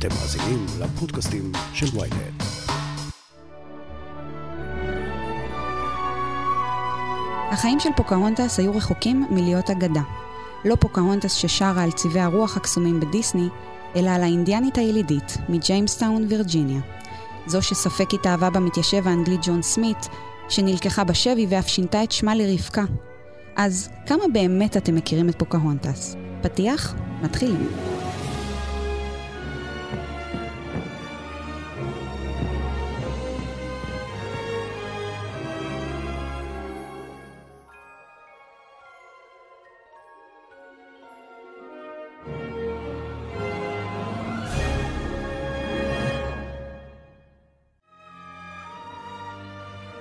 אתם מאזינים לפודקאסטים של ויינט. החיים של פוקהונטס היו רחוקים מלהיות אגדה. לא פוקהונטס ששרה על צבעי הרוח הקסומים בדיסני, אלא על האינדיאנית הילידית מג'יימסטאון, וירג'יניה. זו שספק התאהבה במתיישב האנגלי ג'ון סמית, שנלקחה בשבי ואף שינתה את שמה לרבקה. אז כמה באמת אתם מכירים את פוקהונטס? פתיח? מתחילים.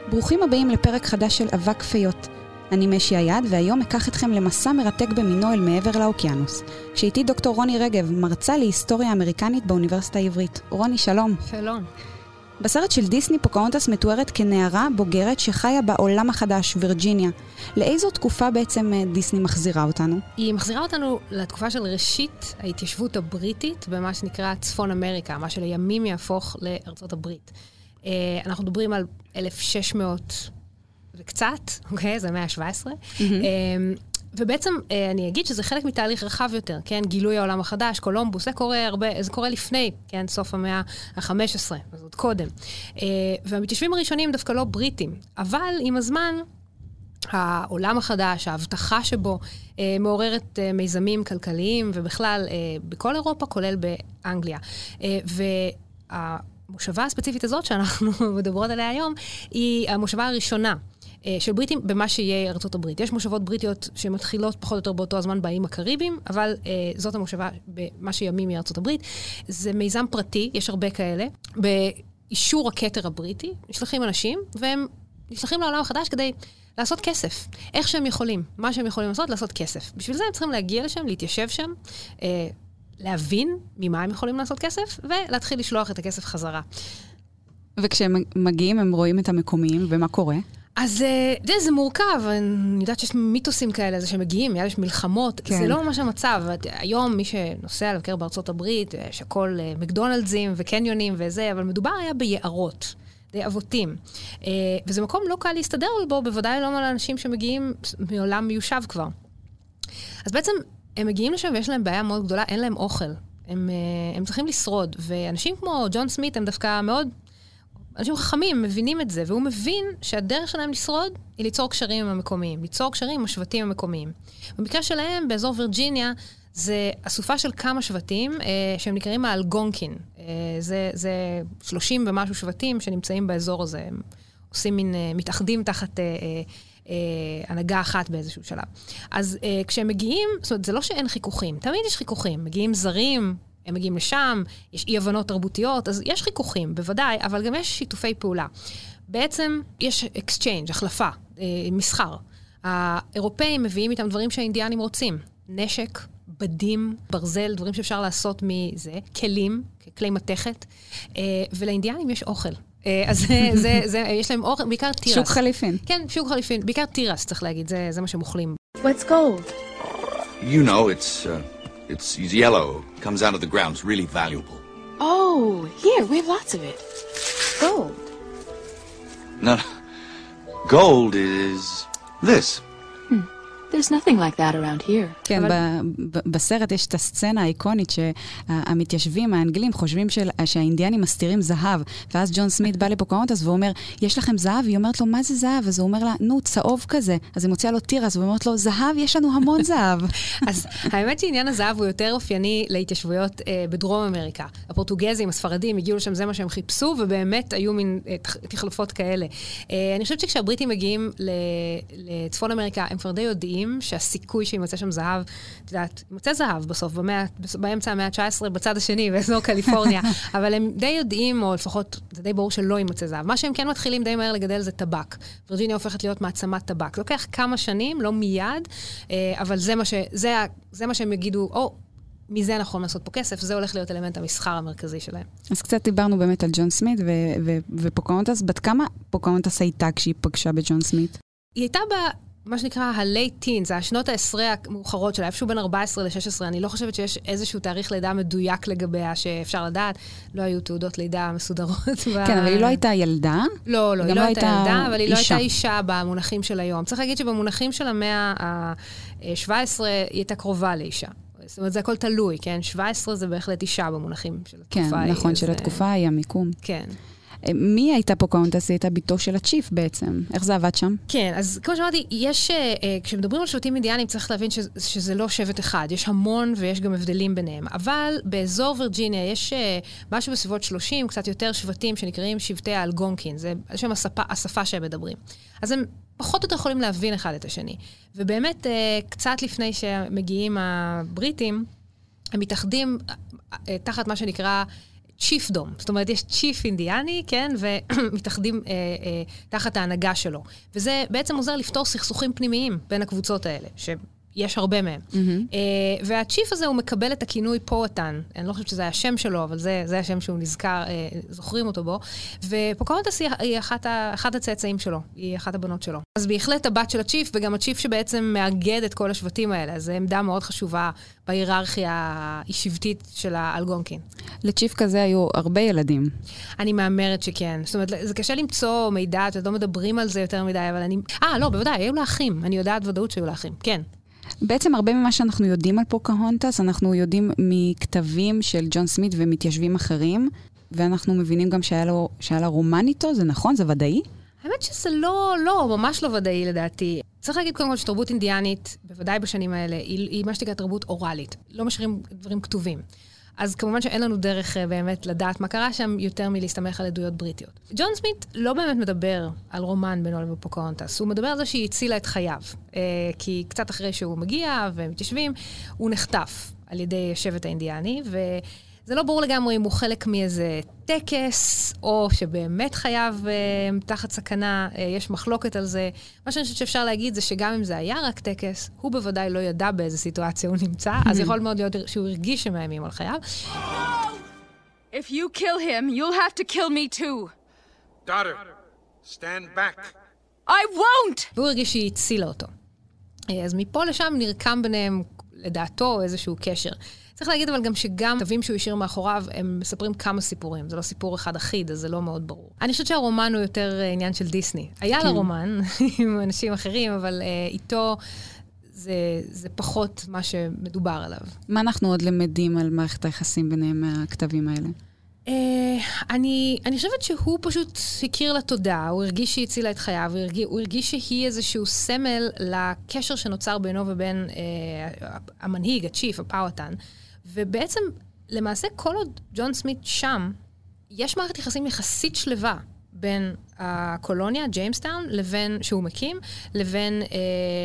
ברוכים הבאים לפרק חדש של אבק פיות. אני משי היד, והיום אקח אתכם למסע מרתק במנואל מעבר לאוקיינוס. כשאיתי דוקטור רוני רגב, מרצה להיסטוריה אמריקנית באוניברסיטה העברית. רוני, שלום. שלום. בסרט של דיסני פוקאונטס מתוארת כנערה בוגרת שחיה בעולם החדש, וירג'יניה. לאיזו תקופה בעצם אה, דיסני מחזירה אותנו? היא מחזירה אותנו לתקופה של ראשית ההתיישבות הבריטית במה שנקרא צפון אמריקה, מה שלימים יהפוך לארצות הברית. אה, אנחנו מדברים על 1600 וקצת, אוקיי? זה המאה ה-17. Mm-hmm. ובעצם אה, אני אגיד שזה חלק מתהליך רחב יותר, כן? גילוי העולם החדש, קולומבוס, זה קורה הרבה, זה קורה לפני, כן? סוף המאה ה-15, אז עוד קודם. והמתיישבים הראשונים דווקא לא בריטים, אבל עם הזמן... העולם החדש, ההבטחה שבו, אה, מעוררת אה, מיזמים כלכליים, ובכלל, אה, בכל אירופה, כולל באנגליה. אה, וה... המושבה הספציפית הזאת שאנחנו מדברות עליה היום, היא המושבה הראשונה. אה, של בריטים במה שיהיה ארצות הברית. יש מושבות בריטיות שמתחילות פחות או יותר באותו הזמן באיים הקריביים, אבל אה, זאת המושבה במה שימים מארצות הברית. זה מיזם פרטי, יש הרבה כאלה. באישור הכתר הבריטי, נשלחים אנשים, והם נשלחים לעולם החדש כדי לעשות כסף. איך שהם יכולים, מה שהם יכולים לעשות, לעשות כסף. בשביל זה הם צריכים להגיע לשם, להתיישב שם. אה, להבין ממה הם יכולים לעשות כסף, ולהתחיל לשלוח את הכסף חזרה. וכשהם מגיעים, הם רואים את המקומיים, ומה קורה? אז אה, זה, זה מורכב, אני יודעת שיש מיתוסים כאלה, זה שמגיעים, יש מלחמות, כן. זה לא ממש המצב. היום מי שנוסע לבקר בארצות הברית, יש הכל אה, מקדונלדסים וקניונים וזה, אבל מדובר היה ביערות. די אבותים. אה, וזה מקום לא קל להסתדר בו, בוודאי לא לאנשים שמגיעים מעולם מיושב כבר. אז בעצם הם מגיעים לשם ויש להם בעיה מאוד גדולה, אין להם אוכל. הם, אה, הם צריכים לשרוד. ואנשים כמו ג'ון סמית הם דווקא מאוד... אנשים חכמים, מבינים את זה, והוא מבין שהדרך שלהם לשרוד היא ליצור קשרים עם המקומיים, ליצור קשרים עם השבטים המקומיים. במקרה שלהם, באזור וירג'יניה, זה אסופה של כמה שבטים אה, שהם נקראים האלגונקין. אה, זה, זה 30 ומשהו שבטים שנמצאים באזור הזה. הם עושים מין, אה, מתאחדים תחת... אה, אה, אה, הנהגה אחת באיזשהו שלב. אז אה, כשהם מגיעים, זאת אומרת, זה לא שאין חיכוכים, תמיד יש חיכוכים. מגיעים זרים, הם מגיעים לשם, יש אי-הבנות תרבותיות, אז יש חיכוכים, בוודאי, אבל גם יש שיתופי פעולה. בעצם יש exchange, החלפה, אה, מסחר. האירופאים מביאים איתם דברים שהאינדיאנים רוצים. נשק, בדים, ברזל, דברים שאפשר לעשות מזה, כלים, כלי מתכת, אה, ולאינדיאנים יש אוכל. אה, אז זה, זה, זה, יש להם אוכל, בעיקר תירס. שוק חליפין. כן, שוק חליפין, בעיקר תירס, צריך להגיד, זה, זה מה שהם אוכלים. What's gold? You know, it's, uh, it's yellow, comes out of the ground, it's really valuable. Oh, here, we have lots of it. Gold. No. Gold is this. There's nothing like that around here. כן, אבל... בסרט יש את הסצנה האיקונית שהמתיישבים האנגלים חושבים של, שהאינדיאנים מסתירים זהב, ואז ג'ון סמית בא לפוקאונטס והוא אומר, יש לכם זהב? היא אומרת לו, מה זה זהב? אז הוא אומר לה, נו, צהוב כזה. אז היא מוציאה לו תירס, והיא אומרת לו, זהב, יש לנו המון זהב. אז האמת שעניין הזהב הוא יותר אופייני להתיישבויות אה, בדרום אמריקה. הפורטוגזים, הספרדים, הגיעו לשם, זה מה שהם חיפשו, ובאמת היו מין אה, תחלופות כאלה. אה, אני חושבת שכשהבריטים מגיעים לצפון אמריקה, הם כבר די יודעים. יודעים שהסיכוי שימצא שם זהב, את יודעת, ימצא זהב בסוף, במאה, באמצע המאה ה-19, בצד השני, באזור קליפורניה, אבל הם די יודעים, או לפחות, זה די ברור שלא יימצא זהב. מה שהם כן מתחילים די מהר לגדל זה טבק. וירג'יניה הופכת להיות מעצמת טבק. זה לוקח כמה שנים, לא מיד, אה, אבל זה מה, ש, זה, זה מה שהם יגידו, או, מזה נכון לעשות פה כסף, זה הולך להיות אלמנט המסחר המרכזי שלהם. אז קצת דיברנו באמת על ג'ון סמית ופוקאונטס. בת כמה פוקאונטס הייתה כשהיא פגשה בג'ון סמית? היא הייתה ב... מה שנקרא ה-late teen, זה השנות העשרה המאוחרות שלה, איפשהו בין 14 ל-16. אני לא חושבת שיש איזשהו תאריך לידה מדויק לגביה שאפשר לדעת. לא היו תעודות לידה מסודרות. כן, אבל היא לא הייתה ילדה. לא, לא, היא לא הייתה ילדה, אבל היא לא הייתה אישה במונחים של היום. צריך להגיד שבמונחים של המאה ה-17 היא הייתה קרובה לאישה. זאת אומרת, זה הכל תלוי, כן? 17 זה בהחלט אישה במונחים של התקופה. כן, נכון, של התקופה היא המיקום. כן. מי הייתה פוקהונטס? היא הייתה בתו של הצ'יף בעצם. איך זה עבד שם? כן, אז כמו שאמרתי, יש, אה, אה, כשמדברים על שבטים אינדיאנים צריך להבין שזה, לא שבט אחד. יש המון ויש גם הבדלים ביניהם. אבל באזור וירג'יניה יש אה, משהו בסביבות 30, קצת יותר שבטים שנקראים שבטי האלגונקין. זה שם השפה, השפה שהם מדברים. אז הם פחות או יותר יכולים להבין אחד את השני. ובאמת, קצת לפני שמגיעים הבריטים, הם מתאחדים תחת מה שנקרא צ'יפדום. זאת אומרת, יש צ'יף אינדיאני, כן, ומתאחדים אה, אה, תחת ההנהגה שלו. וזה בעצם עוזר לפתור סכסוכים פנימיים בין הקבוצות האלה, ש... יש הרבה מהם. Mm-hmm. Uh, והצ'יף הזה, הוא מקבל את הכינוי פואטן. אני לא חושבת שזה השם שלו, אבל זה, זה השם שהוא נזכר, uh, זוכרים אותו בו. ופוקהונטס היא, היא אחת, ה, אחת הצאצאים שלו, היא אחת הבנות שלו. אז בהחלט הבת של הצ'יף, וגם הצ'יף שבעצם מאגד את כל השבטים האלה. זו עמדה מאוד חשובה בהיררכיה האי-שבטית של האלגונקין. לצ'יף כזה היו הרבה ילדים. אני מהמרת שכן. זאת אומרת, זה קשה למצוא מידע, אתם לא מדברים על זה יותר מדי, אבל אני... אה, לא, בוודאי, היו לה אחים. אני יודעת ודאות שהיו לה אחים, כן. בעצם הרבה ממה שאנחנו יודעים על פוקהונטס, אנחנו יודעים מכתבים של ג'ון סמית ומתיישבים אחרים, ואנחנו מבינים גם שהיה, לו, שהיה לה רומן איתו, זה נכון? זה ודאי? האמת שזה לא, לא, ממש לא ודאי לדעתי. צריך להגיד קודם כל שתרבות אינדיאנית, בוודאי בשנים האלה, היא, היא מה שנקרא תרבות אוראלית. לא משאירים דברים כתובים. אז כמובן שאין לנו דרך uh, באמת לדעת מה קרה שם יותר מלהסתמך על עדויות בריטיות. ג'ון סמית לא באמת מדבר על רומן בינו לבין פוקהונטס, הוא מדבר על זה שהיא הצילה את חייו. Uh, כי קצת אחרי שהוא מגיע ומתיישבים, הוא נחטף על ידי שבט האינדיאני, ו... זה לא ברור לגמרי אם הוא חלק מאיזה טקס, או שבאמת חייב אה, תחת סכנה, אה, יש מחלוקת על זה. מה שאני חושבת שאפשר להגיד זה שגם אם זה היה רק טקס, הוא בוודאי לא ידע באיזה סיטואציה הוא נמצא, אז יכול מאוד להיות שהוא הרגיש שמאיימים על חייו. If you kill him, you'll have to kill me too. Daughter, stand back. I won't! והוא הרגיש שהיא הצילה אותו. אה, אז מפה לשם נרקם ביניהם, לדעתו, איזשהו קשר. צריך להגיד אבל גם שגם כתבים שהוא השאיר מאחוריו, הם מספרים כמה סיפורים. זה לא סיפור אחד אחיד, אז זה לא מאוד ברור. אני חושבת שהרומן הוא יותר אה, עניין של דיסני. היה כן. לה רומן עם אנשים אחרים, אבל uh, איתו... זה, זה פחות מה שמדובר עליו. מה אנחנו עוד למדים על מערכת היחסים ביניהם מהכתבים האלה? אה, אני, אני חושבת שהוא פשוט הכיר לה תודה, הוא הרגיש שהיא הצילה את חייו, הוא הרגיש, הוא הרגיש שהיא איזשהו סמל לקשר שנוצר בינו ובין אה, המנהיג, הצ'יף, הפאוואטן. ובעצם, למעשה, כל עוד ג'ון סמית שם, יש מערכת יחסים יחסית שלווה בין הקולוניה, ג'יימסטאון, לבין, שהוא מקים, לבין, אה,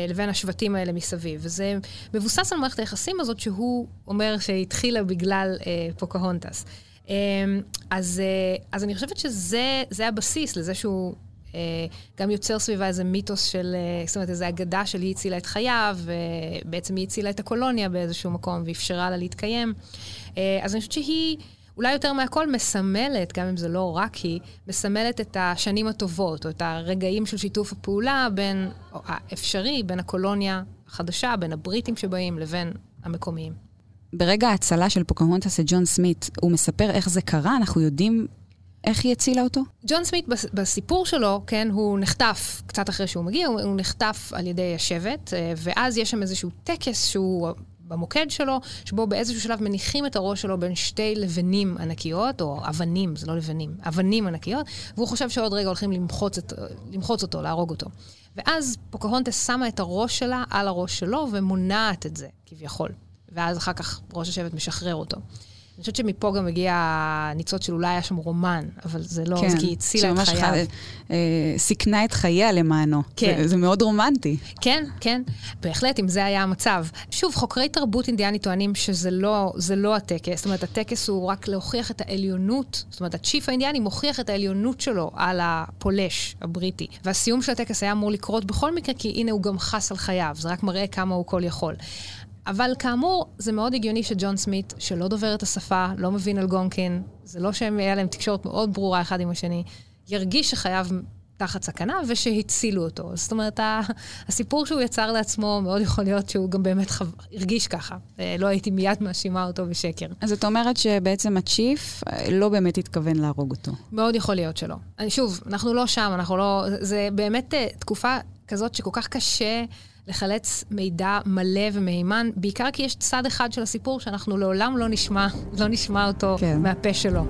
לבין השבטים האלה מסביב. וזה מבוסס על מערכת היחסים הזאת שהוא אומר שהתחילה בגלל אה, פוקהונטס. אה, אז, אה, אז אני חושבת שזה הבסיס לזה שהוא גם יוצר סביבה איזה מיתוס של, אה, זאת אומרת, איזו אגדה של היא הצילה את חייו, ובעצם היא הצילה את הקולוניה באיזשהו מקום ואפשרה לה להתקיים. אה, אז אני חושבת שהיא... אולי יותר מהכל מסמלת, גם אם זה לא רק היא, מסמלת את השנים הטובות, או את הרגעים של שיתוף הפעולה בין, או האפשרי, בין הקולוניה החדשה, בין הבריטים שבאים לבין המקומיים. ברגע ההצלה של פוקהונטס את ג'ון סמית, הוא מספר איך זה קרה, אנחנו יודעים איך היא הצילה אותו? ג'ון סמית בסיפור שלו, כן, הוא נחטף קצת אחרי שהוא מגיע, הוא, נחטף על ידי השבט, אה, ואז יש שם איזשהו טקס שהוא במוקד שלו, שבו באיזשהו שלב מניחים את הראש שלו בין שתי לבנים ענקיות, או אבנים, זה לא לבנים, אבנים ענקיות, והוא חושב שעוד רגע הולכים למחוץ, את, למחוץ אותו, להרוג אותו. ואז פוקהונטס שמה את הראש שלה על הראש שלו ומונעת את זה, כביכול. ואז אחר כך ראש השבט משחרר אותו. אני חושבת שמפה גם מגיע הניצוץ של אולי היה שם רומן, אבל זה לא, כן, כי היא הצילה את חייו. כן, אה, סיכנה את חייה למענו. כן. זה, זה מאוד רומנטי. כן, כן, בהחלט, אם זה היה המצב. שוב, חוקרי תרבות אינדיאנית טוענים שזה לא, לא הטקס, זאת אומרת, הטקס הוא רק להוכיח את העליונות, זאת אומרת, הצ'יף האינדיאני מוכיח את העליונות שלו על הפולש הבריטי. והסיום של הטקס היה אמור לקרות בכל מקרה, כי הנה הוא גם חס על חייו, זה רק מראה כמה הוא כל יכול. אבל כאמור, זה מאוד הגיוני שג'ון סמית, שלא דובר את השפה, לא מבין אלגונקין, זה לא שהם, היה להם תקשורת מאוד ברורה אחד עם השני, ירגיש שחייו תחת סכנה ושהצילו אותו. זאת אומרת, הסיפור שהוא יצר לעצמו, מאוד יכול להיות שהוא גם באמת חו... הרגיש ככה. אה, לא הייתי מיד מאשימה אותו בשקר. אז את אומרת שבעצם הצ'יף אה, לא באמת התכוון להרוג אותו. מאוד יכול להיות שלא. אני, שוב, אנחנו לא שם, אנחנו לא... זה באמת אה, תקופה כזאת שכל כך קשה לחלץ מידע מלא ומהימן, בעיקר כי יש צד אחד של הסיפור שאנחנו לעולם לא נשמע, לא נשמע אותו כן. מהפה שלו.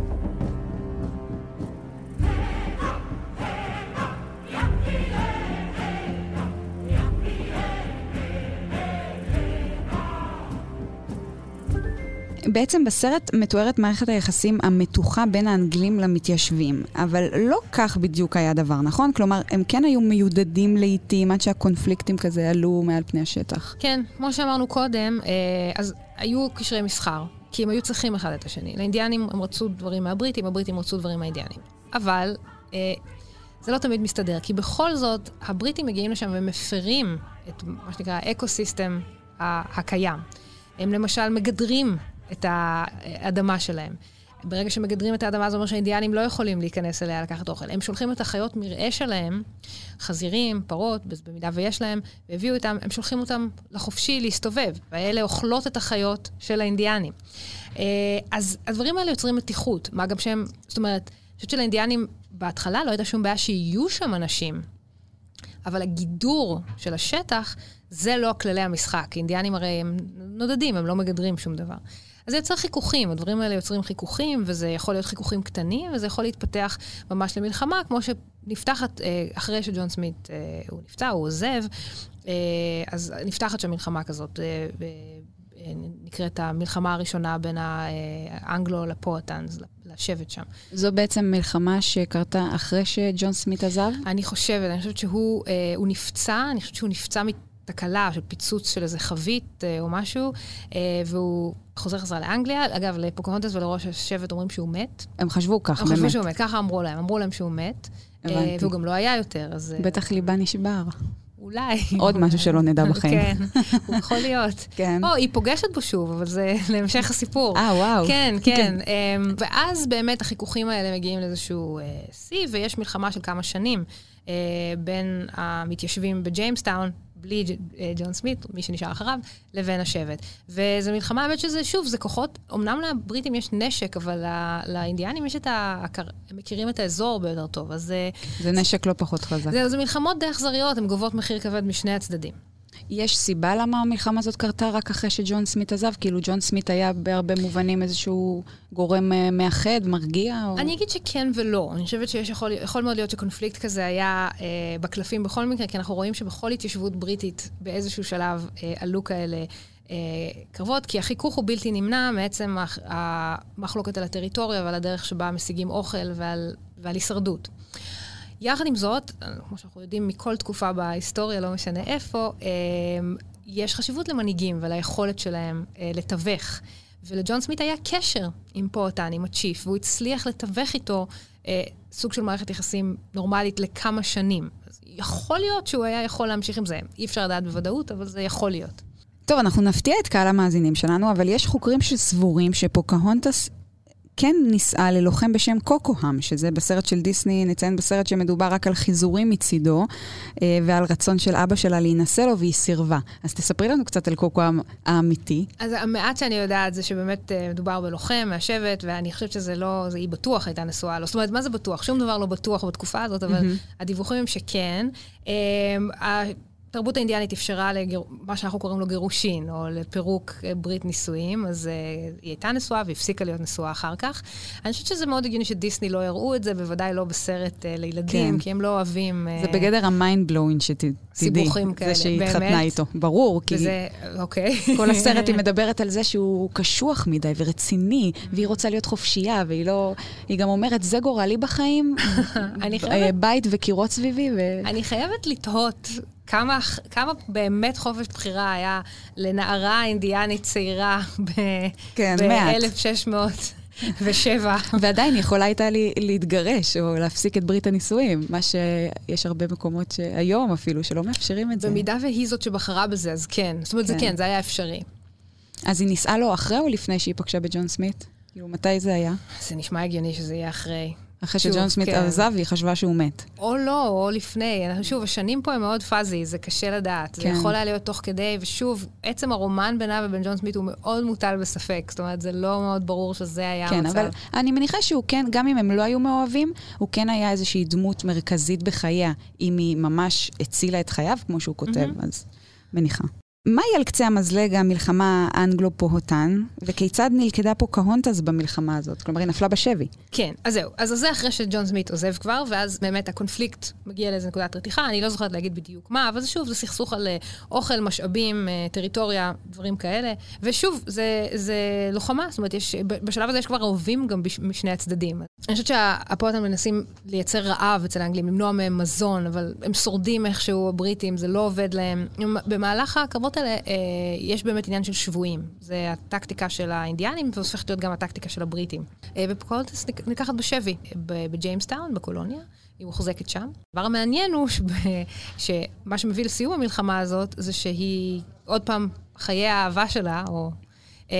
בעצם בסרט מתוארת מערכת היחסים המתוחה בין האנגלים למתיישבים, אבל לא כך בדיוק היה הדבר, נכון? כלומר, הם כן היו מיודדים לעיתים עד שהקונפליקטים כזה עלו מעל פני השטח. כן, כמו שאמרנו קודם, אה, אז היו קשרי מסחר, כי הם היו צריכים אחד את השני. לאינדיאנים הם רצו דברים מהבריטים, הבריטים רצו דברים מהאינדיאנים. אבל אה, זה לא תמיד מסתדר, כי בכל זאת, הבריטים מגיעים לשם ומפרים את מה שנקרא האקו-סיסטם הקיים. הם למשל מגדרים את האדמה שלהם. ברגע שמגדרים את האדמה, זה אומר שהאינדיאנים לא יכולים להיכנס אליה לקחת אוכל. הם שולחים את החיות מרעה שלהם, חזירים, פרות, במידה ויש להם, והביאו איתם, הם שולחים אותם לחופשי להסתובב, והאלה אוכלות את החיות של האינדיאנים. אה, אז הדברים האלה יוצרים מתיחות, מה גם שהם, זאת אומרת, אני חושבת שלאינדיאנים בהתחלה לא הייתה שום בעיה שיהיו שם אנשים, אבל הגידור של השטח, זה לא כללי המשחק. אינדיאנים הרי הם נודדים, הם לא מגדרים שום דבר. אז זה יוצר חיכוכים, הדברים האלה יוצרים חיכוכים, וזה יכול להיות חיכוכים קטנים, וזה יכול להתפתח ממש למלחמה, כמו שנפתחת אה, אחרי שג'ון סמית, אה, הוא נפצע, הוא עוזב, אה, אז נפתחת שם מלחמה כזאת. נקראת המלחמה הראשונה בין האנגלו לפואטאנס, לשבת שם. זו בעצם מלחמה שקרתה אחרי שג'ון סמית עזב? אני חושבת, אני חושבת שהוא נפצע, אני חושבת שהוא נפצע תקלה של פיצוץ של איזה חבית אה, או משהו, אה, והוא חוזר חזרה לאנגליה. אגב, לפוקהונטס ולראש השבט אומרים שהוא מת. הם חשבו כך, באמת. הם חשבו שהוא מת, ככה אמרו להם. אמרו להם שהוא מת. אה, הבנתי. והוא גם לא היה יותר, אז... בטח ליבה נשבר. אולי. עוד משהו שלא נדע בחיים. כן, יכול להיות. כן. או, היא פוגשת בו שוב, אבל זה להמשך הסיפור. אה, וואו. כן, כן. כן. אמ, ואז באמת החיכוכים האלה מגיעים לאיזשהו שיא, ויש מלחמה של כמה שנים בין המתיישבים בג'יימסטאון, בלי אה, ג'ון סמית, מי שנשאר אחריו, לבין השבט. וזו מלחמה, האמת שזה, שוב, זה כוחות, אמנם לבריטים יש נשק, אבל לאינדיאנים יש את ה... הם מכירים את האזור הרבה יותר טוב, אז... אה, זה נשק לא פחות חזק. זה, זה מלחמות די אכזריות, הן גובות מחיר כבד משני הצדדים. יש סיבה למה המלחמה הזאת קרתה רק אחרי שג'ון סמית עזב? כאילו ג'ון סמית היה בהרבה מובנים איזשהו גורם אה, מאחד, מרגיע? או... אני אגיד שכן ולא. אני חושבת שיש יכול, יכול מאוד להיות שקונפליקט כזה היה אה, בקלפים בכל מקרה, כי אנחנו רואים שבכל התיישבות בריטית באיזשהו שלב אה, עלו כאלה אה, קרבות, כי החיכוך הוא בלתי נמנע מעצם המחלוקת על הטריטוריה ועל הדרך שבה משיגים אוכל ועל, ועל הישרדות. יחד עם זאת, כמו שאנחנו יודעים מכל תקופה בהיסטוריה, לא משנה איפה, אמ, יש חשיבות למנהיגים וליכולת שלהם אה, לתווך. ולג'ון סמית היה קשר עם פואטן, עם הצ'יף, והוא הצליח לתווך איתו אה, סוג של מערכת יחסים נורמלית לכמה שנים. אז יכול להיות שהוא היה יכול להמשיך עם זה. אי אפשר לדעת בוודאות, אבל זה יכול להיות. טוב, אנחנו נפתיע את קהל המאזינים שלנו, אבל יש חוקרים שסבורים שפוקהונטס כן נישאה ללוחם בשם קוקוהם, שזה בסרט של דיסני, נציין בסרט שמדובר רק על חיזורים מצידו, אה, ועל רצון של אבא שלה להינשא לו, והיא סירבה. אז תספרי לנו קצת על קוקוהם האמיתי. אז המעט שאני יודעת זה שבאמת אה, מדובר בלוחם מהשבט, ואני חושבת שזה לא, זה היא בטוח הייתה נשואה לו. זאת אומרת, מה זה בטוח? שום דבר לא בטוח בתקופה הזאת, אבל mm-hmm. הדיווחים הם שכן. התרבות האינדיאנית אפשרה לגר... מה שאנחנו קוראים לו גירושין, או לפירוק אה, ברית נישואים, אז אה, היא הייתה נשואה והפסיקה להיות נשואה אחר כך. אני חושבת שזה מאוד הגיוני שדיסני לא יראו את זה, בוודאי לא בסרט אה, לילדים, כן. כי הם לא אוהבים... אה, זה בגדר ה mind blowing שתדעי. סיבוכים כאלה, באמת. זה שהיא התחתנה איתו, ברור, כי... וזה, אוקיי. כל הסרט היא מדברת על זה שהוא קשוח מדי ורציני, והיא רוצה להיות חופשייה, והיא לא... היא גם אומרת, זה גורלי בחיים. בית וקירות סביבי, ו... אני חייבת לתהות כמה, כמה באמת חופש בחירה היה לנערה אינדיאנית צעירה כן, ב-1600. ושבע. ועדיין יכולה הייתה לי להתגרש או להפסיק את ברית הנישואים, מה שיש הרבה מקומות שהיום אפילו, שלא מאפשרים את זה. במידה והיא זאת שבחרה בזה, אז כן. זאת אומרת, כן. זה כן, זה היה אפשרי. אז היא נישאה לו אחרי או לפני שהיא פגשה בג'ון סמית? כאילו, מתי זה היה? זה נשמע הגיוני שזה יהיה אחרי. אחרי שג'ון סמית כן. עזב, היא חשבה שהוא מת. או לא, או לפני. שוב, השנים פה הם מאוד פאזי, זה קשה לדעת. זה כן. יכול היה להיות תוך כדי, ושוב, עצם הרומן בינה ובין ג'ון סמית הוא מאוד מוטל בספק. זאת אומרת, זה לא מאוד ברור שזה היה כן, המצב. אבל אני מניחה שהוא כן, גם אם הם לא היו מאוהבים, הוא כן היה איזושהי דמות מרכזית בחייה, אם היא ממש הצילה את חייו, כמו שהוא כותב, אז מניחה. מהי על קצה המזלג המלחמה האנגלו-פוהוטן, וכיצד נלכדה פוקהונטס במלחמה הזאת? כלומר, היא נפלה בשבי. כן, אז זהו. אז זה אחרי שג'ון סמית עוזב כבר, ואז באמת הקונפליקט מגיע לאיזו נקודת רתיחה. אני לא זוכרת להגיד בדיוק מה, אבל שוב, זה סכסוך על אה, אוכל, משאבים, אה, טריטוריה, דברים כאלה. ושוב, זה, זה לוחמה, זאת אומרת, יש, בשלב הזה יש כבר אוהבים גם בש, משני הצדדים. אני חושבת שהפועטים מנסים לייצר רעב אצל האנגלים, למנוע מהם מזון, אבל הם שורדים איכשהו, הבריטים, זה לא עובד להם. במהלך הקרבות האלה, אה, יש באמת עניין של שבויים. זה הטקטיקה של האינדיאנים, והופכת להיות גם הטקטיקה של הבריטים. אה, ופוקהונטס נק- נלקחת בשבי, בג'יימסטאון, בקולוניה. היא מוחזקת שם. הדבר המעניין הוא שב, שמה שמביא לסיום המלחמה הזאת, זה שהיא, עוד פעם, חיי האהבה שלה, או... אה,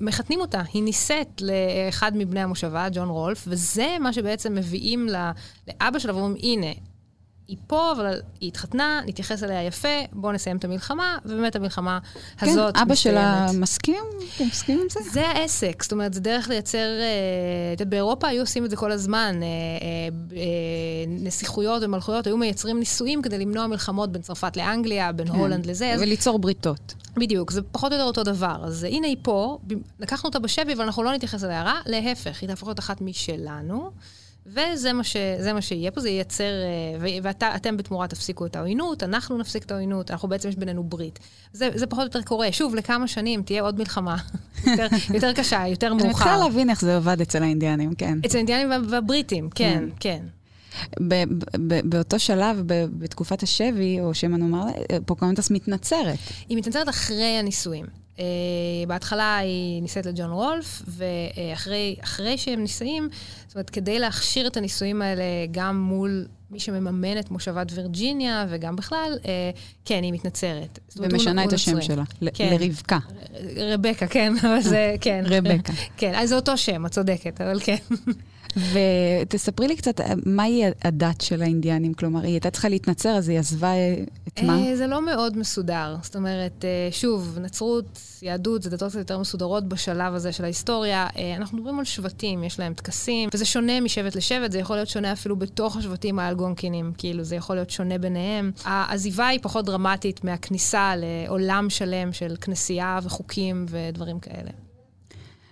מחתנים אותה, היא נישאת לאחד מבני המושבה, ג'ון רולף, וזה מה שבעצם מביאים לאבא שלה ואומרים, הנה, היא פה, אבל היא התחתנה, נתייחס אליה יפה, בואו נסיים את המלחמה, ובאמת המלחמה כן, הזאת אבא שלה. מסכים? אתם מסכימים עם זה? זה העסק, זאת אומרת, זה דרך לייצר, אה, את יודעת, באירופה היו עושים את זה כל הזמן. אה, אה, נסיכויות ומלכויות היו מייצרים נישואים כדי למנוע מלחמות בין צרפת לאנגליה, בין הולנד לזה. אז וליצור בריתות. בדיוק, זה פחות או יותר אותו דבר. אז הנה היא פה, לקחנו אותה בשבי, אבל אנחנו לא נתייחס אליה רע, להפך, היא תהפוך להיות אחת משלנו. וזה מה, ש, מה שיהיה פה, זה ייצר, אה, ואתם בתמורה תפסיקו את העוינות, אנחנו נפסיק את העוינות, אנחנו בעצם יש בינינו ברית. זה, זה פחות או יותר קורה. שוב, לכמה שנים תהיה עוד מלחמה. יותר, יותר קשה, יותר אני מאוחר. מתחילה להבין איך זה עובד אצל האינדיאנים, כן. אצל האינדיאנים וה- והבריטים, כן, כן. ב- ב- באותו שלב, ב- בתקופת השבי, או שמא נאמר, פוקהונטס מתנצרת. היא מתנצרת אחרי הנישואים. Uh, בהתחלה היא נישאת לג'ון רולף, ואחרי אחרי שהם נישאים, זאת אומרת, כדי להכשיר את הנישואים האלה גם מול מי שמממן את מושבת וירג'יניה, וגם בכלל, uh, כן, היא מתנצרת. ומשנה את השם. שלה, כן. לרבקה. רבקה, כן, אבל זה, כן. רבקה. כן, אז זה אותו שם, את צודקת, אבל כן. ותספרי לי קצת, מהי הדת של האינדיאנים? כלומר, היא הייתה צריכה להתנצר, אז היא עזבה את מה? אה, זה לא מאוד מסודר. זאת אומרת, אה, שוב, נצרות, יהדות, זה דתות קצת יותר מסודרות בשלב הזה של ההיסטוריה. אה, אנחנו מדברים על שבטים, יש להם טקסים, וזה שונה משבט לשבט, זה יכול להיות שונה אפילו בתוך השבטים האלגונקינים, כאילו, זה יכול להיות שונה ביניהם. העזיבה היא פחות דרמטית מהכניסה לעולם שלם של כנסייה וחוקים ודברים כאלה.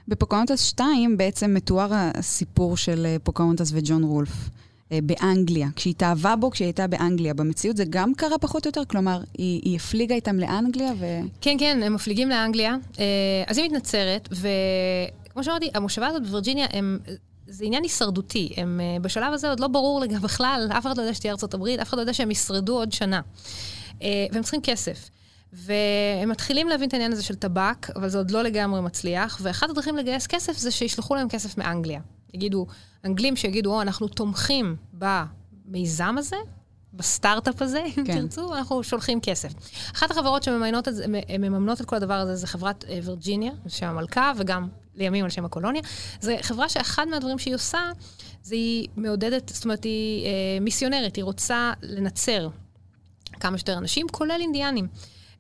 בפוקהונטס 2 בעצם מתואר הסיפור של אה, פוקהונטס וג'ון רולף. אה, באנגליה, כשהיא התאהבה בו כשהיא הייתה באנגליה. במציאות זה גם קרה פחות או יותר? כלומר, היא, היא הפליגה איתם לאנגליה ו... כן, כן, הם מפליגים לאנגליה. אה, אז היא מתנצרת, וכמו שאמרתי, המושבה הזאת בווירג'יניה, הם... זה עניין הישרדותי. הם בשלב הזה עוד לא ברור לגבי בכלל, אף אחד לא יודע שתהיה ארצות הברית, אף אחד לא יודע שהם ישרדו עוד שנה. והם צריכים כסף. והם מתחילים להבין את העניין הזה של טבק, אבל זה עוד לא לגמרי מצליח, ואחת הדרכים לגייס כסף זה שישלחו להם כסף מאנגליה. יגידו, אנגלים שיגידו, או, אנחנו תומכים במיזם הזה, בסטארט-אפ הזה, אם כן. תרצו, אנחנו שולחים כסף. אחת החברות שמממנות את זה, מממנות את כל הדבר הזה, זה חברת אה, וירג'יניה, על שם המלכה, וגם לימים על שם הקולוניה. זו חברה שאחד מהדברים שהיא עושה, זה היא מעודדת, זאת אומרת, היא אה, מיסיונרית, היא רוצה לנצר כמה שיותר אנשים, כולל אינדיאנים.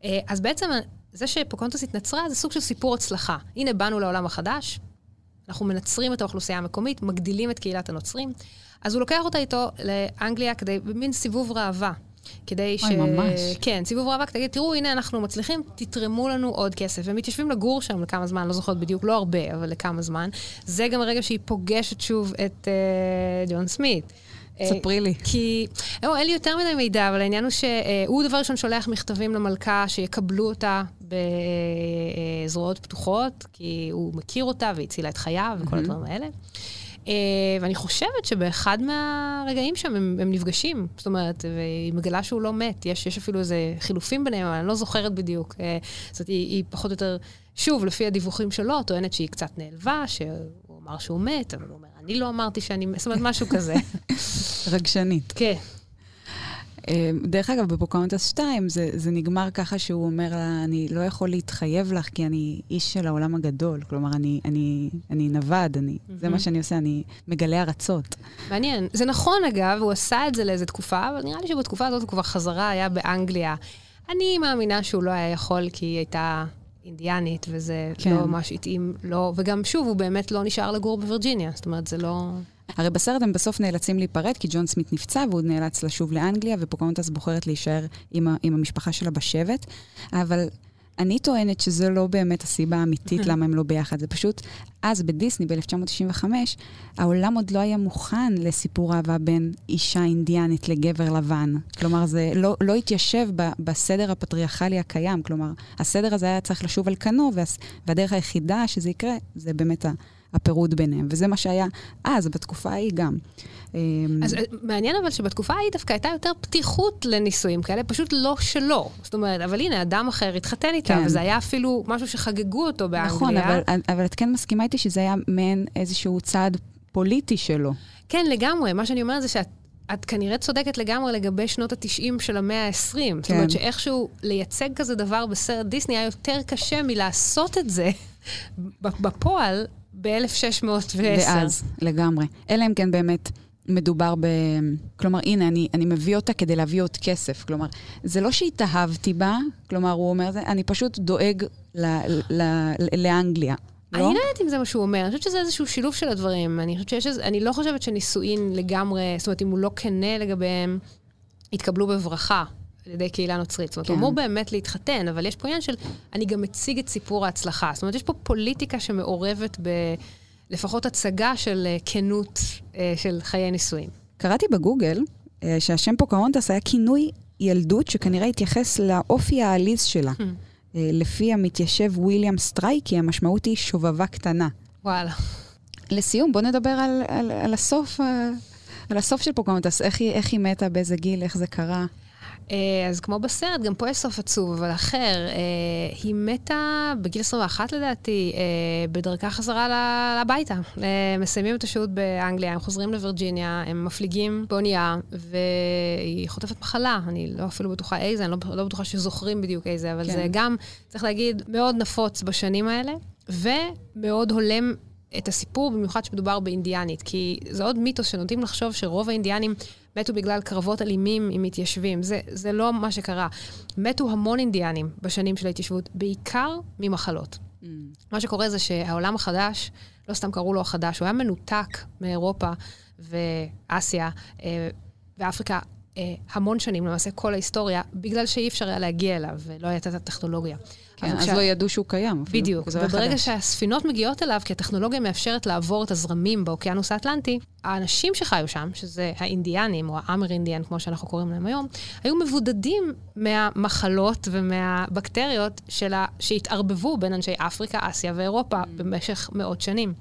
אה, אז בעצם זה שפוקונטוס התנצרה זה סוג של סיפור הצלחה. הנה, באנו לעולם החדש, אנחנו מנצרים את האוכלוסייה המקומית, מגדילים את קהילת הנוצרים. אז הוא לוקח אותה איתו לאנגליה כדי, במין סיבוב ראווה. כדי ש... אוי, ממש. כן, סיבוב ראווה, כדי, תראו, הנה אנחנו מצליחים, תתרמו לנו עוד כסף. והם מתיישבים לגור שם לכמה זמן, לא זוכרת בדיוק, לא הרבה, אבל לכמה זמן. זה גם הרגע שהיא פוגשת שוב את uh, ג'ון סמית. ספרי לי. כי, לא, אין לי יותר מדי מידע, אבל העניין הוא שהוא דבר ראשון שולח מכתבים למלכה שיקבלו אותה בזרועות פתוחות, כי הוא מכיר אותה והצילה את חייו וכל הדברים האלה. אה, ואני חושבת שבאחד מהרגעים שם הם, הם נפגשים, זאת אומרת, והיא מגלה שהוא לא מת. יש, יש אפילו איזה חילופים ביניהם, אבל אני לא זוכרת בדיוק. אה, זאת אומרת, היא, היא פחות או יותר, שוב, לפי הדיווחים שלו, טוענת שהיא קצת נעלבה, שהוא אמר שהוא מת, אבל הוא אני לא אמרתי שאני זאת אומרת, משהו כזה. רגשנית. כן. אה, דרך אגב, בפוקאונטס 2 זה, זה נגמר ככה שהוא אומר לה, אני לא יכול להתחייב לך כי אני איש של העולם הגדול. כלומר, אני, אני, אני נווד, אני, mm-hmm. זה מה שאני עושה, אני מגלה ארצות. מעניין. זה נכון, אגב, הוא עשה את זה לאיזו תקופה, אבל נראה לי שבתקופה הזאת הוא כבר חזרה, היה באנגליה. אני מאמינה שהוא לא היה יכול כי היא הייתה אינדיאנית, וזה כן. לא ממש התאים לו, וגם, שוב, הוא באמת לא נשאר לגור בווירג'יניה, זאת אומרת, זה לא... הרי בסרט הם בסוף נאלצים להיפרד, כי ג'ון סמית נפצע והוא נאלץ לשוב לאנגליה, ופוקאונטס בוחרת להישאר עם, ה, עם המשפחה שלה בשבט. אבל אני טוענת שזו לא באמת הסיבה האמיתית למה הם לא ביחד. זה פשוט, אז בדיסני, ב-1995, העולם עוד לא היה מוכן לסיפור אהבה בין אישה אינדיאנית לגבר לבן. כלומר, זה לא, לא התיישב ב, בסדר הפטריארכלי הקיים. כלומר, הסדר הזה היה צריך לשוב על כנו, והדרך היחידה שזה יקרה, זה באמת הפירוד ביניהם. וזה מה שהיה אז, בתקופה ההיא גם. אמ, אז אה, מעניין אבל שבתקופה ההיא דווקא הייתה יותר פתיחות לנישואים כאלה, פשוט לא שלו. זאת אומרת, אבל הנה, אדם אחר התחתן איתה, כן. וזה היה אפילו משהו שחגגו אותו באנגליה. נכון, אבל, אבל את כן מסכימה איתי שזה היה מעין איזשהו צעד פוליטי שלו. כן, לגמרי. מה שאני אומרת זה שאת... את כנראה צודקת לגמרי לגבי שנות ה-90 של המאה ה-20. כן. זאת אומרת שאיכשהו לייצג כזה דבר בסרט דיסני היה יותר קשה מלעשות את זה בפועל ב-1610. ואז, לגמרי. אלא אם כן באמת מדובר ב... כלומר, הנה, אני, אני מביא אותה כדי להביא עוד כסף. כלומר, זה לא שהתאהבתי בה, כלומר, הוא אומר, אני פשוט דואג ל, ל, ל, לאנגליה. אני לא? לא יודעת אם זה מה שהוא אומר, אני חושבת שזה איזשהו שילוב של הדברים. אני חושבת שיש איזה, אני לא חושבת שנישואין לגמרי, זאת אומרת, אם הוא לא כנה לגביהם, יתקבלו בברכה. על ידי קהילה נוצרית. זאת אומרת, כן. הוא אמור באמת להתחתן, אבל יש פה עניין של, אני גם מציג את סיפור ההצלחה. זאת אומרת, יש פה פוליטיקה שמעורבת ב... לפחות הצגה של אה, כנות אה, של חיי נישואים. קראתי בגוגל אה, שהשם פוקהונטס היה כינוי ילדות שכנראה התייחס לאופי העליז שלה. המממ. לפי המתיישב וויליאם סטרייקי, המשמעות היא שובבה קטנה. וואלה. לסיום, בוא נדבר על, על, על הסוף, על הסוף של פוקהונטס, איך איך היא מתה, באיזה גיל, איך זה קרה. אה, אז כמו בסרט, גם פה יש סוף עצוב, אבל אחר. אה, היא מתה בגיל 21 לדעתי, אה, בדרכה חזרה הביתה. מסיימים את השהות באנגליה, הם חוזרים לווירג'יניה, הם מפליגים באונייה, והיא חוטפת מחלה. אני לא אפילו בטוחה איזה, אני לא, לא בטוחה שזוכרים בדיוק איזה, אבל כן. זה גם, צריך להגיד, מאוד נפוץ בשנים האלה, ומאוד הולם את הסיפור, במיוחד שמדובר באינדיאנית, כי זה עוד מיתוס שנוטים לחשוב שרוב האינדיאנים מתו בגלל קרבות אלימים עם מתיישבים. זה, זה לא מה שקרה. מתו המון אינדיאנים בשנים של ההתיישבות, בעיקר ממחלות. Mm. מה שקורה זה שהעולם החדש, לא סתם קראו לו החדש, הוא היה מנותק מאירופה ואסיה אה, ואפריקה אה, המון שנים, למעשה כל ההיסטוריה, בגלל שאי אפשר היה להגיע אליו ולא הייתה את הטכנולוגיה. כן, אז, אז. לא ידעו שהוא קיים. אפילו, בדיוק, וברגע חדש. שהספינות מגיעות אליו, כי הטכנולוגיה מאפשרת לעבור את הזרמים באוקיינוס האטלנטי, האנשים שחיו שם, שזה האינדיאנים, או האמר אינדיאן, כמו שאנחנו קוראים להם היום, היו מבודדים מהמחלות ומהבקטריות שלה, שהתערבבו בין אנשי אפריקה, אסיה ואירופה mm. במשך מאות שנים.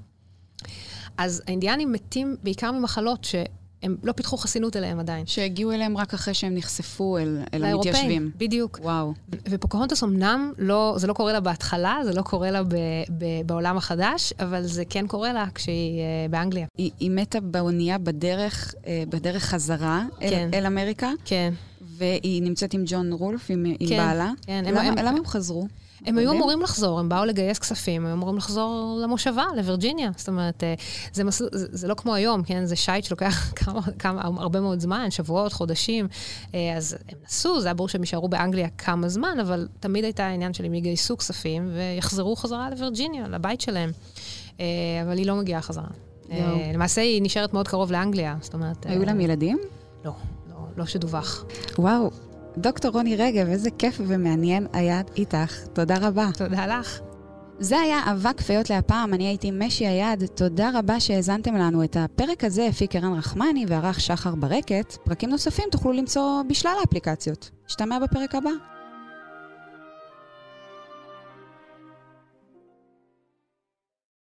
אז האינדיאנים מתים בעיקר ממחלות ש... הם לא פיתחו חסינות אליהם עדיין. שהגיעו אליהם רק אחרי שהם נחשפו אל, אל המתיישבים. בדיוק. וואו. ופוקהונטס אמנם, לא, זה לא קורה לה בהתחלה, זה לא קורה לה ב, ב, בעולם החדש, אבל זה כן קורה לה כשהיא uh, באנגליה. היא, היא מתה באונייה בדרך, uh, בדרך חזרה כן. אל, אל אמריקה. כן. והיא נמצאת עם ג'ון רולף, עם, כן, עם בעלה. כן. למה הם, למה הם חזרו? הם היו אמורים לחזור, הם באו לגייס כספים, הם היו אמורים לחזור למושבה, לווירג'יניה. זאת אומרת, אה, זה, מס... זה, זה לא כמו היום, כן? זה שייט שלוקח כמה, כמה, הרבה מאוד זמן, שבועות, חודשים. אה, אז הם נסעו, זה היה ברור שהם יישארו באנגליה כמה זמן, אבל תמיד הייתה העניין של הם יגייסו כספים ויחזרו חזרה לווירג'יניה, לבית שלהם. אה, אבל היא לא מגיעה חזרה. למעשה היא נשארת מאוד קרוב לאנגליה, זאת אומרת... היו להם ילדים? לא, לא, לא שדווח. וואו, דוקטור רוני רגב, איזה כיף ומעניין היה איתך. תודה רבה. תודה לך. זה היה אבק פיות להפעם, אני הייתי משי היד. תודה רבה שהאזנתם לנו. את הפרק הזה הפיק ערן רחמני וערך שחר ברקת. פרקים נוספים תוכלו למצוא בשלל האפליקציות. נשתמע בפרק הבא.